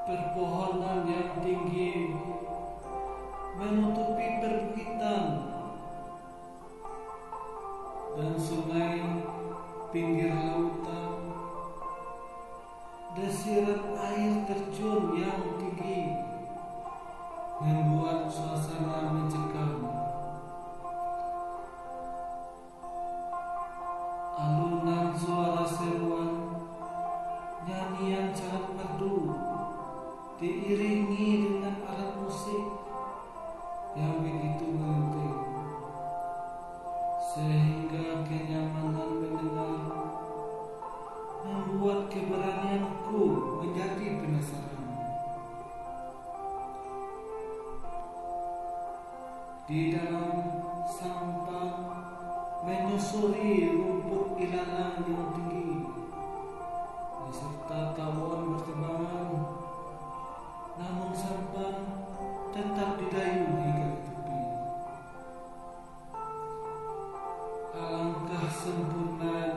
Perpohonan yang tinggi menutupi perbukitan dan sungai pinggir lautan. Desiran air terjun yang tinggi membuat suasana mencekam. Diiringi dengan alat musik yang begitu menyentuh, sehingga kenyamanan mendengar membuat keberanianku menjadi penasaran. Di dalam sampah menyusuri rumput ilalang yang tinggi beserta tawon berterbangan sempurna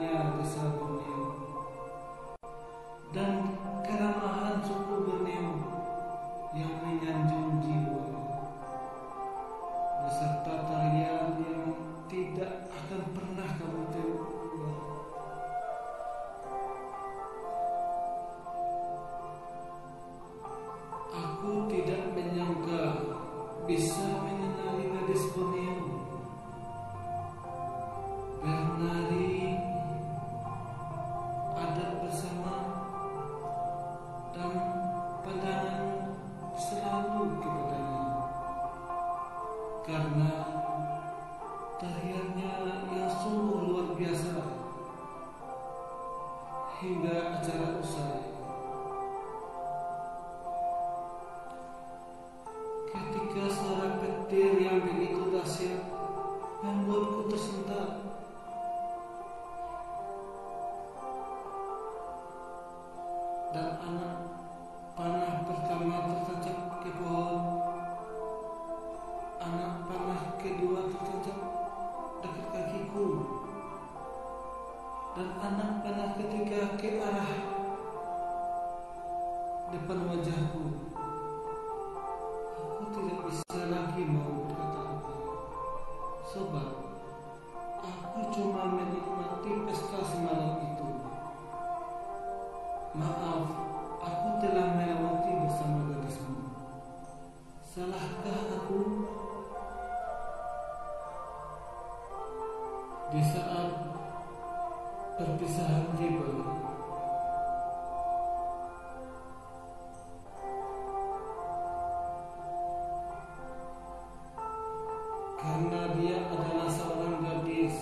karena tariannya yang sungguh luar biasa hingga acara usai. Ketika suara petir yang begitu dahsyat membuatku tersentak. Dan anak panah pertama tertancap ke pohon. Dan anak panah ketiga ke arah depan wajahku. Aku tidak bisa lagi mau berkata apa. Sebab aku cuma menikmati pesta semalam itu. Maaf, aku telah melewati bersama gadismu. Salahkah aku? Di saat perpisahan tiba, karena dia adalah seorang gadis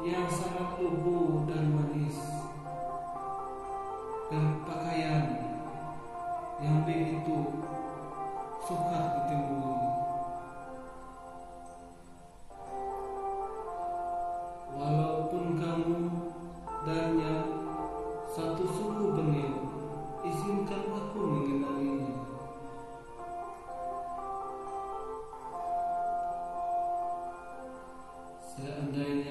yang sangat lugu dan manis, berpakaian yang begitu sukar ditemui. Yeah, I'm doing